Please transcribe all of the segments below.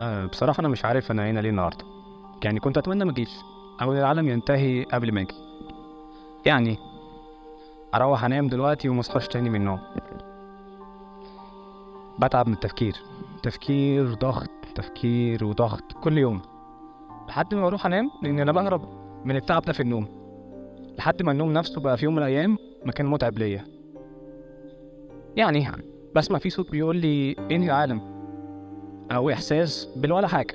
أه بصراحة أنا مش عارف أنا هنا ليه النهاردة. يعني كنت أتمنى ما أجيش. أو العالم ينتهي قبل ما أجي. يعني أروح أنام دلوقتي ومصحاش تاني من النوم. بتعب من التفكير. تفكير ضغط تفكير وضغط كل يوم. لحد ما أروح أنام لأن أنا بهرب من التعب ده في النوم. لحد ما النوم نفسه بقى في يوم من الأيام مكان متعب ليا. يعني بسمع في صوت بيقول لي إنهي العالم أو إحساس بالولا حاجة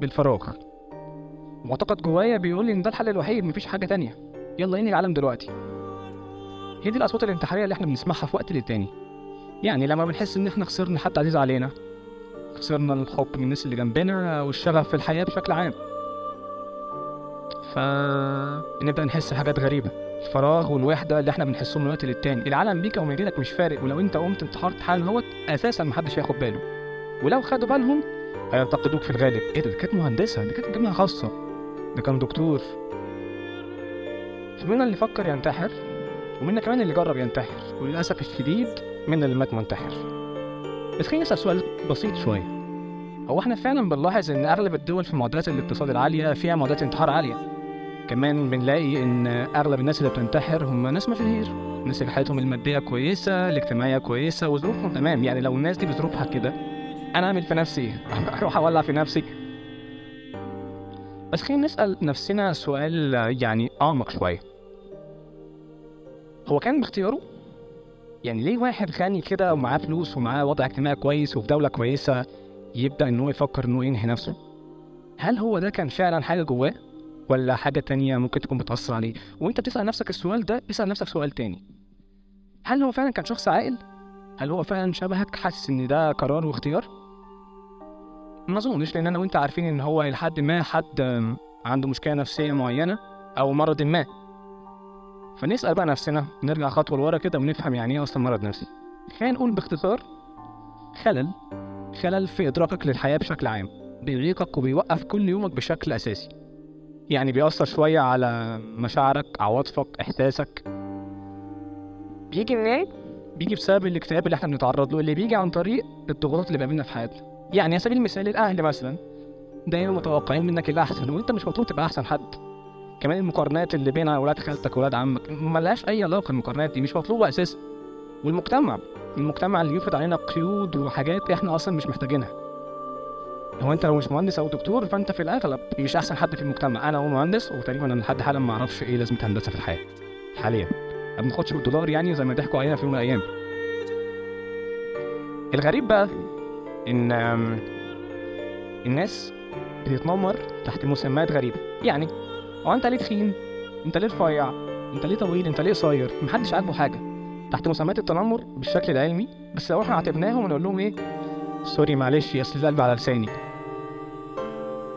بالفراغ. معتقد جوايا بيقول لي إن ده الحل الوحيد مفيش حاجة تانية. يلا انهي العالم دلوقتي. هي دي الاصوات الانتحارية اللي إحنا بنسمعها في وقت للتاني. يعني لما بنحس إن إحنا خسرنا حد عزيز علينا. خسرنا الحب من الناس اللي جنبنا والشغف في الحياة بشكل عام. فنبدا نحس حاجات غريبة. الفراغ والوحدة اللي إحنا بنحسهم من وقت للتاني. العالم بيك أو من غيرك مش فارق ولو أنت قمت انتحرت حالا هوت أساسا محدش هياخد باله. ولو خدوا بالهم هينتقدوك في الغالب. إيه ده؟ كانت مهندسة دي كانت جامعة خاصة. ده كان دكتور. في منا اللي فكر ينتحر ومنا كمان اللي جرب ينتحر. وللأسف الشديد منا اللي مات منتحر. بس خليني أسأل سؤال بسيط شوية. هو إحنا فعلا بنلاحظ إن أغلب الدول في معدلات الاقتصاد العالية فيها معدلات انتحار عالية؟ كمان بنلاقي إن أغلب الناس اللي بتنتحر هم ناس مشاهير الناس اللي حالتهم المادية كويسة الاجتماعية كويسة وظروفهم تمام. يعني لو الناس دي بظروفها كده أنا أعمل في نفسي؟ أروح أولع في نفسي بس خلينا نسأل نفسنا سؤال يعني أعمق شوية هو كان باختياره يعني ليه واحد غني كده ومعاه فلوس ومعاه وضع اجتماعي كويس وفي دولة كويسة يبدأ إن هو يفكر ان هو ينهي نفسه هل هو ده كان فعلا حاجة جواه ولا حاجة تانية ممكن تكون بتأثر عليه وأنت بتسأل نفسك السؤال ده اسأل نفسك سؤال تاني هل هو فعلا كان شخص عاقل؟ هل هو فعلا شبهك حاسس إن ده قرار واختيار؟ ما أظنش لأن أنا وأنت عارفين إن هو لحد ما حد عنده مشكلة نفسية معينة أو مرض ما. فنسأل بقى نفسنا نرجع خطوة لورا كده ونفهم يعني إيه أصلا مرض نفسي. خلينا نقول باختصار خلل خلل في إدراكك للحياة بشكل عام بيعيقك وبيوقف كل يومك بشكل أساسي. يعني بيأثر شوية على مشاعرك عواطفك إحساسك. بيجي منين؟ بيجي بسبب الاكتئاب اللي إحنا بنتعرض له اللي بيجي عن طريق الضغوطات اللي بيقابلنا في حياتنا. يعني على سبيل المثال الأهل مثلا دايما متوقعين منك الأحسن وأنت مش مطلوب تبقى أحسن حد. كمان المقارنات اللي بين أولاد خالتك وأولاد عمك ملهاش أي علاقة المقارنات دي مش مطلوبة أساسا. والمجتمع المجتمع اللي يفرض علينا قيود وحاجات إحنا أصلا مش محتاجينها. هو أنت لو مش مهندس أو دكتور فأنت في الأغلب مش أحسن حد في المجتمع. أنا هو مهندس وتقريبا أنا لحد حالا ما أعرفش إيه لازمة هندسة في الحياة حاليا. ما بناخدش بالدولار يعني زي ما ضحكوا علينا في يوم من الأيام. الغريب بقى إن الناس بتتنمر تحت مسميات غريبة. يعني هو أنت ليه تخين؟ أنت ليه رفيع؟ أنت ليه طويل؟ أنت ليه قصير؟ محدش عاجبه حاجة. تحت مسميات التنمر بالشكل العلمي بس لو إحنا عاتبناهم ونقول لهم إيه سوري معلش اصل القلب على لساني.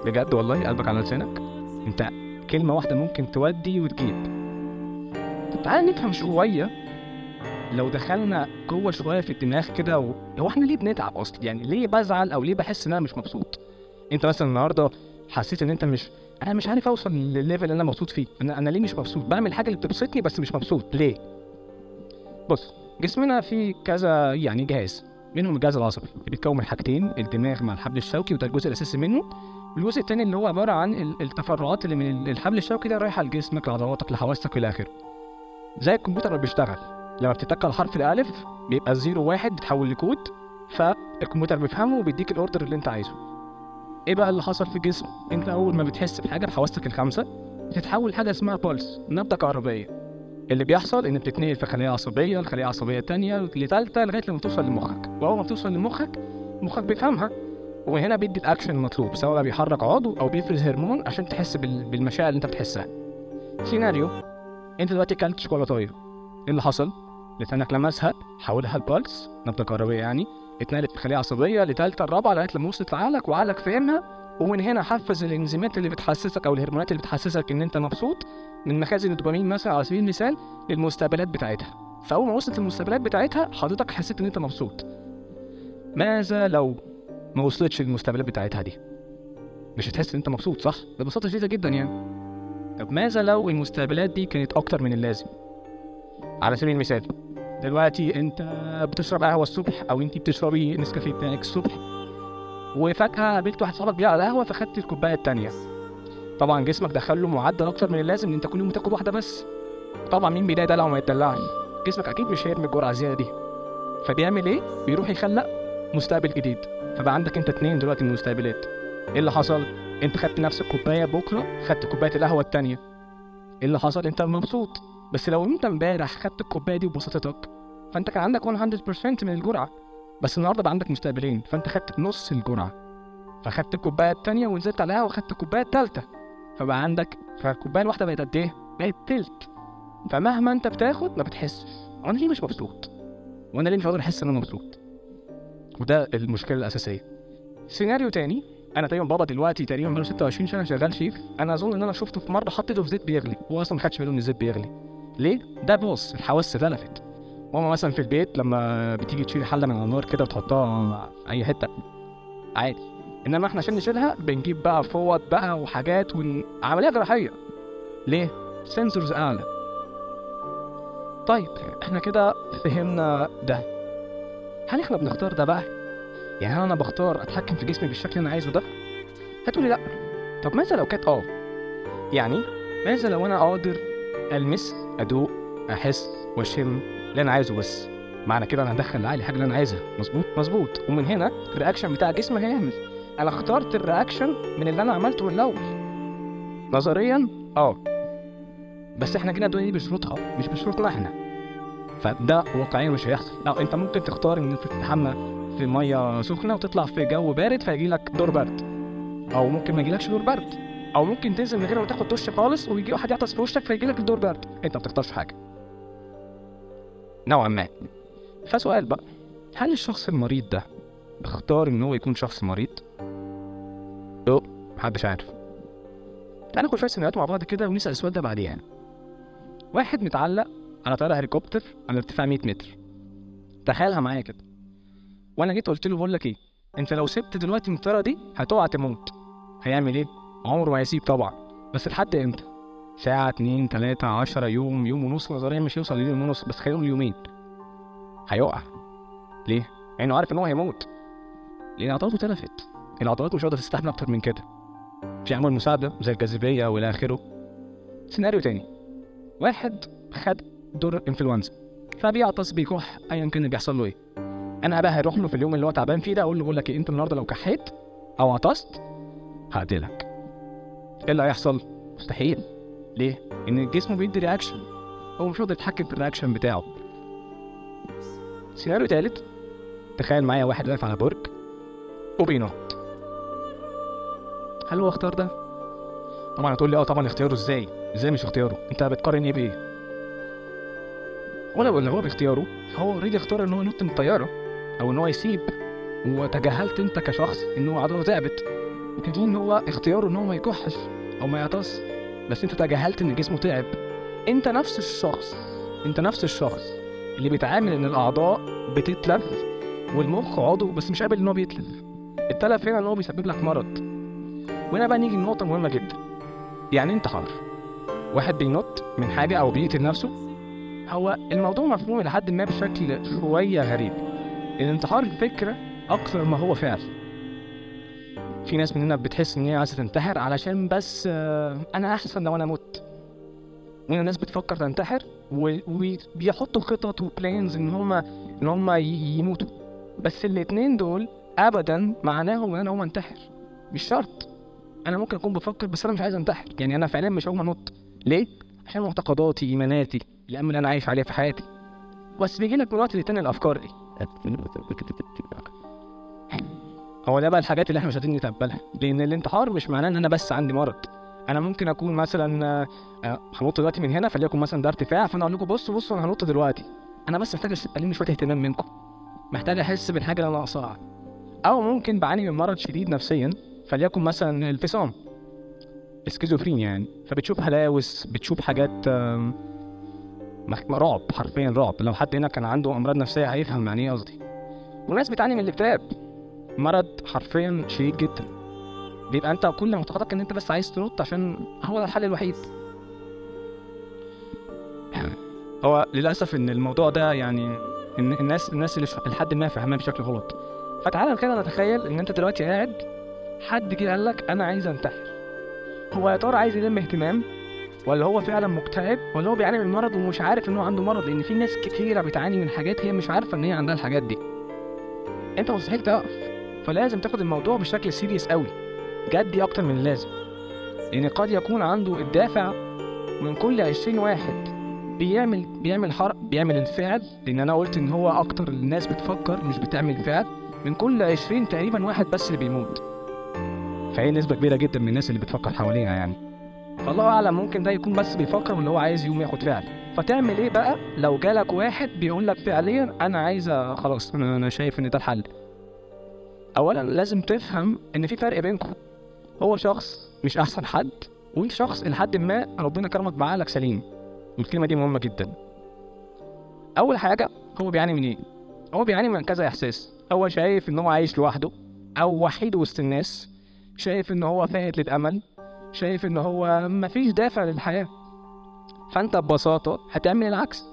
بجد والله قلبك على لسانك؟ أنت كلمة واحدة ممكن تودي وتجيب. طب تعالى نفهم شوية لو دخلنا جوه شوية في الدماغ كده و... هو إحنا ليه بنتعب أصلا؟ يعني ليه بزعل أو ليه بحس إن أنا مش مبسوط؟ أنت مثلا النهارده حسيت إن أنت مش أنا مش عارف أوصل للل level اللي أنا مبسوط فيه. أنا أنا ليه مش مبسوط؟ بعمل حاجة اللي بتبسطني بس مش مبسوط. ليه؟ بص جسمنا فيه كذا يعني جهاز. منهم الجهاز العصبي بيتكون من حاجتين الدماغ مع الحبل الشوكي وده الجزء الأساسي منه. والجزء التاني اللي هو عبارة عن ال- التفرعات اللي من ال- الحبل الشوكي ده رايحة لجسمك لعضلاتك لحواسك إلى آخره. زي الكمبيوتر اللي بيشتغل. لما بتتك على حرف الألف بيبقى ال zero واحد بيتحول لكود فالكمبيوتر بيفهمه وبيديك ال order اللي انت عايزه. إيه بقى اللي حصل في الجسم؟ انت أول ما بتحس بحاجة بحواسك الخمسه بتتحول لحاجه اسمها pulse نبضة كهربائية. اللي بيحصل إن بتتنقل في خلية عصبية لخلية عصبية تانية لتالتة لغاية لما توصل لمخك. وأول ما بتوصل لمخك مخك بيفهمها ومن هنا بيدي الاكشن المطلوب سواء بقى بيحرك عضو أو بيفرز هرمون عشان تحس بال- بالمشاعر اللي انت بتحسها. سيناريو انت دلوقتي اكلت شوكولاتاية. إيه اللي حصل؟ لسانك لمسها حولها البلس. نبضه كهربائيه يعني. اتنقلت من خليه عصبية. لتالتة الرابعة لغاية لما وصلت لعقلك وعقلك فهمها. ومن هنا حفز الإنزيمات اللي بتحسسك أو الهرمونات اللي بتحسسك إن أنت مبسوط. من مخازن الدوبامين مثلا على سبيل المثال للمستقبلات بتاعتها. فأول ما وصلت المستقبلات بتاعتها حضرتك حسيت إن أنت مبسوط. ماذا لو ما وصلتش للمستقبلات بتاعتها دي؟ مش هتحس إن أنت مبسوط صح؟ ببساطة شديدة جدا يعني. طب ماذا لو المستقبلات دي كانت أكتر من اللازم؟ على سبيل المثال دلوقتي انت بتشرب قهوة الصبح أو انت بتشربي نسكافيه بتاعك الصبح وفجاه قابلت واحد صاحبك بيقعد على القهوة فخدت الكوباية التانية. طبعا جسمك دخل له معدل أكتر من اللازم إن أنت كل يوم تاخد واحدة بس. طبعا مين بيلاقي دلع وما يتدلعش جسمك أكيد مش هيرمي الجرعة الزيادة دي. فبيعمل إيه؟ بيروح يخلق مستقبل جديد. فبقى عندك أنت اتنين دلوقتي من المستقبلات. إيه اللي حصل؟ أنت خدت نفس الكوبايه بكرة خدت كوباية القهوة التانية. إيه اللي حصل؟ أنت مبسوط. بس لو انت امبارح خدت الكوباية دي وبسطتك فانت كان عندك 100% من الجرعة. بس النهارده بقى عندك مستقبلين فانت خدت نص الجرعة. فخدت الكوباية التانية ونزلت القهوه وخدت الكوباية التالتة. فبقى عندك فالكوباية الواحدة بقت قد إيه؟ بقت تلت. فمهما انت بتاخد ما بتحسش. وأنا ليه مش مبسوط؟ وأنا ليه مش قادر احس ان أنا مبسوط؟ وده المشكلة الأساسية. سيناريو تاني أنا تقريبا بابا دلوقتي تقريبا بقاله 26 سنة شغال شيف. أنا أظن إن أنا شفته في مرة حطيته في زيت بيغلي. هو أصلا ما خدش باله إن الزيت بيغلي. ليه؟ ده بص الحواس اتلفت ماما مثلا في البيت لما بتيجي تشيل حلة من النار كده وتحطها أي حتة عادي إنما إحنا عشان نشيلها بنجيب بقى فوط بقى وحاجات وعمليه جراحية ليه؟ سنسورز أعلى طيب إحنا كده فهمنا ده هل إحنا بنختار ده بقى؟ يعني هل أنا بختار أتحكم في جسمي بالشكل اللي أنا عايزه ده؟ هتقولي لأ طب ماذا لو كانت آه؟ يعني ماذا لو أنا قادر ألمس أدوق أحس وأشم اللي أنا عايزه بس. معنى كده أنا هدخل لعقلي الحاجة اللي أنا عايزها. مظبوط؟ مظبوط. ومن هنا ال reaction بتاع جسمي هيعمل. أنا اخترت ال reaction من اللي أنا عملته من الأول. نظريا آه. بس إحنا كده الدنيا دي بشروطها مش بشروطنا إحنا. فده واقعيا مش هيحصل. لا أنت ممكن تختار إن أنت تتحمى في مية سخنة وتطلع في جو بارد فيجي لك دور برد. أو ممكن ما يجيلكش دور برد. أو ممكن تنزل من غير ما تاخد دش خالص ويجي واحد يعطس في وشك فيجي لك الدور برد أنت ما بتختارش حاجة. نوعا ما. فسؤال بقى. هل الشخص المريض ده اختار إن هو يكون شخص مريض؟ لا محدش عارف. تعال ناخد شوية سيناريوهات مع بعض كده ونسأل السؤال ده بعدين يعني واحد متعلق على طيارة هليكوبتر على ارتفاع 100 متر. تخيلها معايا كده. وأنا جيت قلت له بقول لك إيه أنت لو سبت دلوقتي من الطيارة دي هتقع تموت. هيعمل إيه؟ عمره ما هيسيب طبعا. بس لحد إمتى؟ ساعة اتنين تلاتة عشرة يوم يوم ونص نظريا مش يوصل ليوم ونص بس خلينا يومين هيقع. ليه؟ لأنه عارف إن هو هيموت. لأن عضلاته اتلفت. العضلات مش قادرة تستحمل أكتر من كده. في عوامل مساعدة زي الجاذبية وإلى آخره. سيناريو تاني. واحد خد دور انفلونزا فبيعطس بيكح أيا كان بيحصل له إيه. أنا بقى هروح له في اليوم اللي هو تعبان فيه ده أقول له بقول لك إيه أنت النهاردة لو كحيت أو عطست هقتلك إيه اللي هيحصل؟ مستحيل ليه؟ إن الجسم بيدي reaction هو مش قادر يتحكم في ال reaction بتاعه سيناريو تالت تخيل معايا واحد واقف على برج وبينط هل هو اختار ده؟ طبعا هتقول لي آه طبعا اختياره إزاي؟ إزاي مش اختياره؟ أنت بتقارن إيه بايه؟ ولا ولا هو باختياره فهو already اختار إن هو ينط من الطيارة أو إن هو يسيب وتجاهلت أنت كشخص إن هو عضله تعبت وتقول ان هو اختياره إن هو ما يكحش أو ما يعطس؟ بس أنت تجاهلت إن جسمه تعب. أنت نفس الشخص أنت نفس الشخص اللي بيتعامل إن الأعضاء بتتلف والمخ عضو بس مش قابل إن هو بيتلف التلف هنا إن هو بيسبب لك مرض. وهنا بقى نيجي لنقطة مهمة جدا. يعني أنت حر. واحد بينط من حاجة أو بيقتل نفسه. هو الموضوع مفهوم لحد ما بشكل شوية غريب. الانتحار فكره أكثر ما هو فعل. في ناس مننا بتحس إن هي عايزة تنتحر علشان بس آه، أنا أحسن لو أنا مت وهنا ناس بتفكر تنتحر وبيحطوا خطط وبلانز إن هم إن هم يموتوا. بس الاتنين دول ابدا معناهم إن أنا هقوم أنتحر. مش شرط. أنا ممكن أكون بفكر بس أنا مش عايز أنتحر. يعني أنا فعليا مش هقوم أنط. ليه؟ عشان معتقداتي إيماناتي الأمل اللي أنا عايش عليه في حياتي. بس بيجي لك من وقت للتاني الأفكار دي هو ده بقى الحاجات اللي إحنا مش قادرين نتقبلها لأن الانتحار مش معناه إن أنا بس عندي مرض. أنا ممكن أكون مثلا آه، هنط دلوقتي من هنا فليكن مثلا ده ارتفاع فأنا أقول لكم بصوا بصوا أنا هنط دلوقتي. أنا بس محتاج الم شوية اهتمام منكم. محتاج أحس بالحاجة اللي أنا ناقصاها. أو ممكن بعاني من مرض شديد نفسيا فليكن مثلا الفصام. اسكيزوفرينيا يعني. فبتشوف هلاوس بتشوف حاجات رعب حرفيا رعب. لو حد هنا كان عنده أمراض نفسية هيفهم يعني إيه قصدي. وناس بتعاني من الاكتئاب مرض حرفيا شديد جدا. بيبقى أنت كل معتقدك إن أنت بس عايز تنط عشان هو ده الحل الوحيد. هو للأسف إن الموضوع ده يعني إن الناس الناس اللي لحد ما فاهماه بشكل غلط. فتعالى كده نتخيل إن أنت دلوقتي قاعد حد جه قال لك أنا عايز أنتحر. هو يا ترى عايز يلم اهتمام؟ ولا هو فعلا مكتئب؟ ولا هو بيعاني من مرض ومش عارف إن هو عنده مرض؟ لأن في ناس كتيرة بتعاني من حاجات هي مش عارفة إن هي عندها الحاجات دي. أنت مستحيل تقف فلازم تاخد الموضوع بشكل سيريس قوي. جدي أكتر من اللازم. لأن قد يكون عنده الدافع من كل 20 واحد. بيعمل بيعمل حرق بيعمل الفعل لأن أنا قلت إن هو أكتر الناس بتفكر مش بتعمل فعل من كل 20 تقريبا واحد بس اللي بيموت. فهي نسبة كبيرة جدا من الناس اللي بتفكر حوالينا يعني. فالله أعلم ممكن ده يكون بس بيفكر واللي هو عايز يقوم ياخد فعل. فتعمل إيه بقى؟ لو جالك واحد بيقول لك فعليا أنا عايز خلاص أنا شايف إن ده الحل. اولا لازم تفهم إن في فرق بينكم. هو شخص مش أحسن حد وأنت شخص لحد ما ربنا كرمك بعقلك سليم. والكلمة دي مهمة جدا. أول حاجة هو بيعاني من إيه هو بيعاني من كذا إحساس. هو شايف إن هو عايش لوحده أو وحيد وسط الناس. شايف إن هو فاقد للأمل. شايف إن هو مفيش دافع للحياة. فأنت ببساطة هتعمل العكس.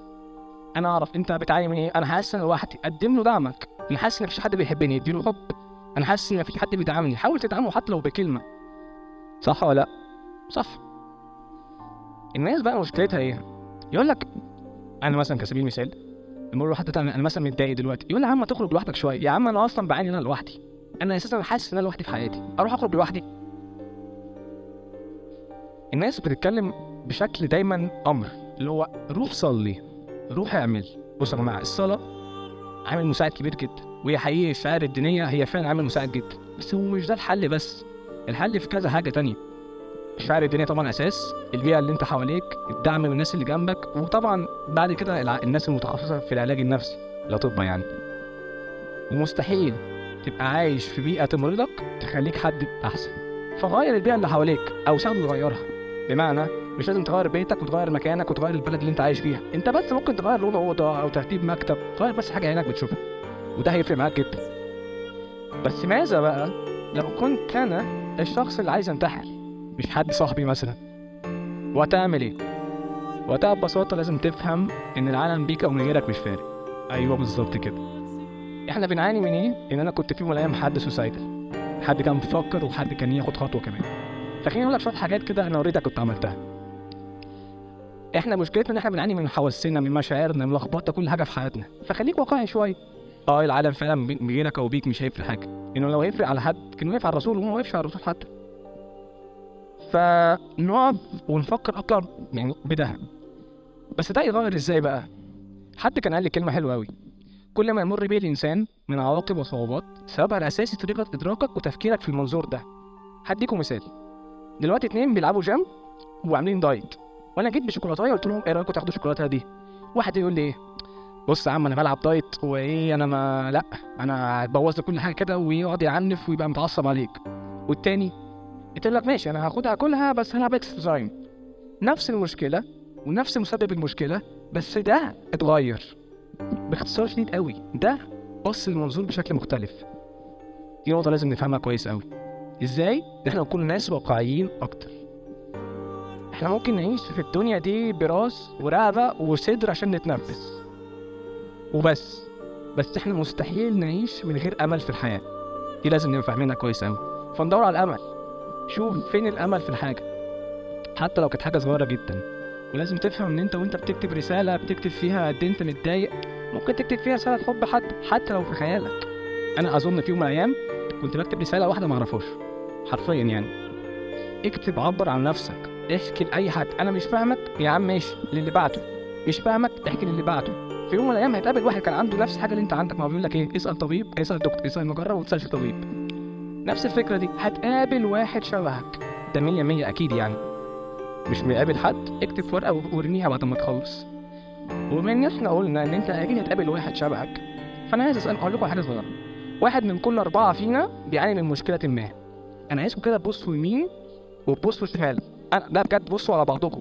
أنا أعرف أنت بتعاني من إيه. أنا حاسس إن لوحدي قدم له دعمك. أنا حاسس إن مفيش حد بيحبني اديله حب. أنا حاسس إن مفيش حد بيدعمني. حاول تدعمه حتى لو بكلمة. صح ولا لأ؟ صح. الناس بقى مشكلتها إيه؟ يقول لك أنا مثلا كسبيل مثال أقول لحد تعالى أنا مثلا متضايق دلوقتي. يقول لي يا عم تخرج لوحدك شوية. يا عم أنا أصلا بعاني أنا لوحدي. أنا أساسا حاسس إن أنا لوحدي في حياتي. أروح أخرج لوحدي؟ الناس بتتكلم بشكل دايما أمر اللي هو روح صلي روح اعمل. بص يا جماعة الصلاة عامل مساعد كبير جدا. وهي حقيقي الشعائر الدينية هي فعلا عامل مساعد جدا. بس هو مش ده الحل بس. الحل في كذا حاجة تانية. الشعائر الدينية طبعا أساس. البيئة اللي أنت حواليك الدعم من الناس اللي جنبك وطبعا بعد كده الناس المتخصصة في العلاج النفسي. لا طب يعني. ومستحيل تبقى عايش في بيئة تمرضك تخليك حد أحسن. فغير البيئة اللي حواليك أو ساعده تغيرها بمعنى مش لازم تغير بيتك وتغير مكانك وتغير البلد اللي أنت عايش فيها أنت بس ممكن تغير لون أوضة أو ترتيب مكتب. تغير بس حاجة عينك بتشوفها. وده هيفرق معاك جدا. بس ماذا بقى لو كنت أنا الشخص اللي عايز انتحر مش حد صاحبي مثلا. وهتعمل إيه؟ وقتها ببساطة لازم تفهم إن العالم بيك أو من غيرك مش فارق. أيوه بالظبط كده. إحنا بنعاني من إيه؟ إن أنا كنت في يوم من الأيام حد سوسايدال حد كان بيفكر وحد كان ياخد خطوة كمان. فخليني أقول لك شوية حاجات كده أنا أوريدك كنت عملتها. إحنا مشكلتنا إن إحنا بنعاني من حواسنا من مشاعرنا من لخبطة كل حاجة في حياتنا. فخليك واقعي شوية. آه العالم فعلا بي- بغيرك أو بيك مش هيفرق حاجة. إنه لو هيفرق على حد كان واقف على الرسول وهو ما وقفش على الرسول حتى. فنقعد ونفكر أكتر يعني بده بس ده يتغير إزاي بقى؟ حد كان قال لي كلمة حلوة قوي كل ما يمر بيه الإنسان من عواقب وصعوبات سببها الاساسي طريقة إدراكك وتفكيرك في المنظور ده. هديكم مثال. دلوقتي اتنين بيلعبوا جيم وعاملين diet. وأنا جيت بشوكولاتاية قلت لهم إيه رأيكم تاخدوا الشوكولاتة دي؟ واحد يقول لي إيه؟ بص يا عم أنا بلعب diet وإيه أنا ما لأ أنا هتبوظ كل حاجة كده ويقعد يعنف ويبقى متعصب عليك. والتاني؟ قلت لك ماشي أنا هاخدها كلها بس هلعب exercise نفس المشكلة ونفس مسبب المشكلة بس ده اتغير. باختصار شديد قوي ده بص المنظور بشكل مختلف. دي نقطة لازم نفهمها كويس قوي. إزاي؟ إحنا نكون ناس واقعيين أكتر. إحنا ممكن نعيش في الدنيا دي براس ورقبة وصدر عشان نتنفس. وبس. بس إحنا مستحيل نعيش من غير أمل في الحياة. دي لازم نبقى فاهمينها كويس قوي فندور على الأمل. شوف فين الأمل في الحاجة. حتى لو كانت حاجة صغيرة جدا. ولازم تفهم إن أنت وأنت بتكتب رسالة بتكتب فيها قد إيه أنت متضايق. ممكن تكتب فيها رسالة حب حد حتى لو في خيالك. أنا أظن في يوم من الأيام كنت بكتب رسالة واحدة ما أعرفهاش. حرفيا يعني. اكتب عبر عن نفسك. احكي لأي حد. أنا مش فاهمك؟ يا عم ماشي. للي بعته مش فاهمك؟ احكي للي بعته في يوم من الأيام هيتقابل واحد كان عنده نفس الحاجة اللي أنت عندك ما هو بيقول لك إيه؟ اسأل طبيب اسأل دكتور اسأل مجرب وما تسالش طبيب. نفس الفكرة دي. هتقابل واحد شبهك. ده مية مية أكيد يعني. مش مقابل حد؟ اكتب في ورقه وارميها بعد ما تخلص. وبما ان إحنا قلنا إن أنت أكيد هتقابل واحد شبهك. فأنا عايز أسأل أقول لكم حاجة صغيرة. واحد من كل أربعة فينا بيعاني من مشكلة ما. أنا عايزكم كده تبصوا يمين وتبصوا شمال. أنا لا بجد بصوا على بعضكم.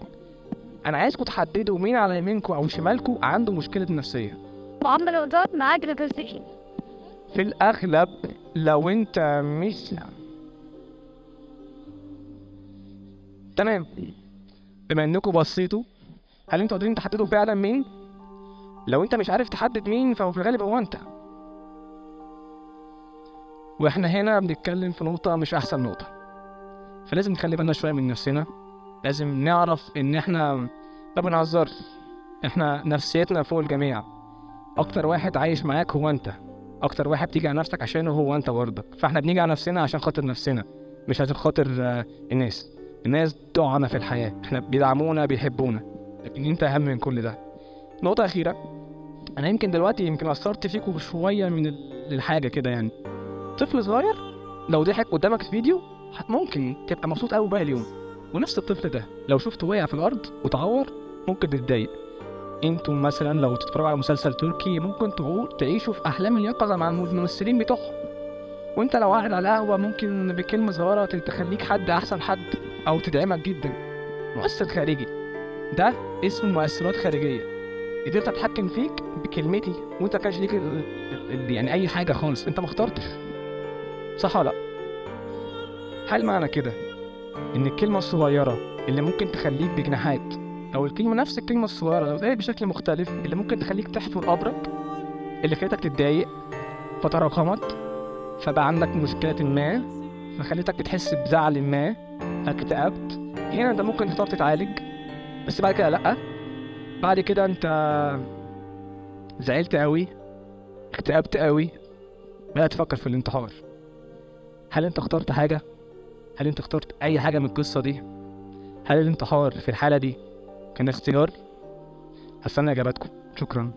أنا عايزكم تحددوا مين على يمينكم أو شمالكم عنده مشكلة نفسية. معاملة وزارة معاك لتسجيل في الأغلب لو أنت مش تمام. بما إنكم بصيتوا هل أنتوا قادرين تحددوا فعلا مين؟ لو أنت مش عارف تحدد مين فهو في الغالب هو أنت. وإحنا هنا بنتكلم في نقطة مش أحسن نقطة. فلازم نخلي بالنا شوية من نفسنا. لازم نعرف إن إحنا ما بنهزرش إحنا نفسيتنا فوق الجميع. أكتر واحد عايش معاك هو أنت. أكتر واحد بتيجي على نفسك عشانه هو أنت برضك فإحنا بنيجي على نفسنا عشان خاطر نفسنا مش عشان خاطر آه، الناس. الناس بتوعنا في الحياة. إحنا بيدعمونا بيحبونا. لكن أنت أهم من كل ده. نقطة أخيرة. أنا يمكن دلوقتي يمكن أثرت فيكم شوية من ال- الحاجة كده يعني. طفل صغير لو ضحك قدامك في فيديو ممكن تبقى مبسوط قوي باقي اليوم. ونفس الطفل ده. لو شفته وقع في الأرض وتعور ممكن تتضايق. أنتوا مثلا لو تتفرجوا على مسلسل تركي ممكن تعو- تعيشوا في أحلام اليقظة مع الممثلين بتوعهم. وانت لو قاعد على قهوه ممكن بكلمة صغيرة تخليك حد أحسن حد أو تدعمك جدا. مؤثر خارجي. ده اسمه مؤثرات خارجية. قدرت أتحكم فيك بكلمتي وانت كانش ليك يعني أي حاجة خالص. انت ما اخترتش. صح ولا لأ؟ هل معنى كده إن الكلمة الصغيرة اللي ممكن تخليك بجناحات أو الكلمة نفس الكلمة الصغيرة لو اتقالت بشكل مختلف اللي ممكن تخليك تحفر قبرك اللي خلتك تتضايق فتراكمت فبقى عندك مشكله ما فخلتك بتحس بزعل ما فاكتئبت هنا أنت ممكن تختار تتعالج بس بعد كده لأ. بعد كده أنت زعلت قوي اكتئبت قوي بدأت تفكر في الانتحار. هل أنت اخترت حاجة؟ هل انت اخترت أي حاجة من القصة دي؟ هل الانتحار في الحالة دي كان اختيار؟ هستنى إجاباتكم شكرا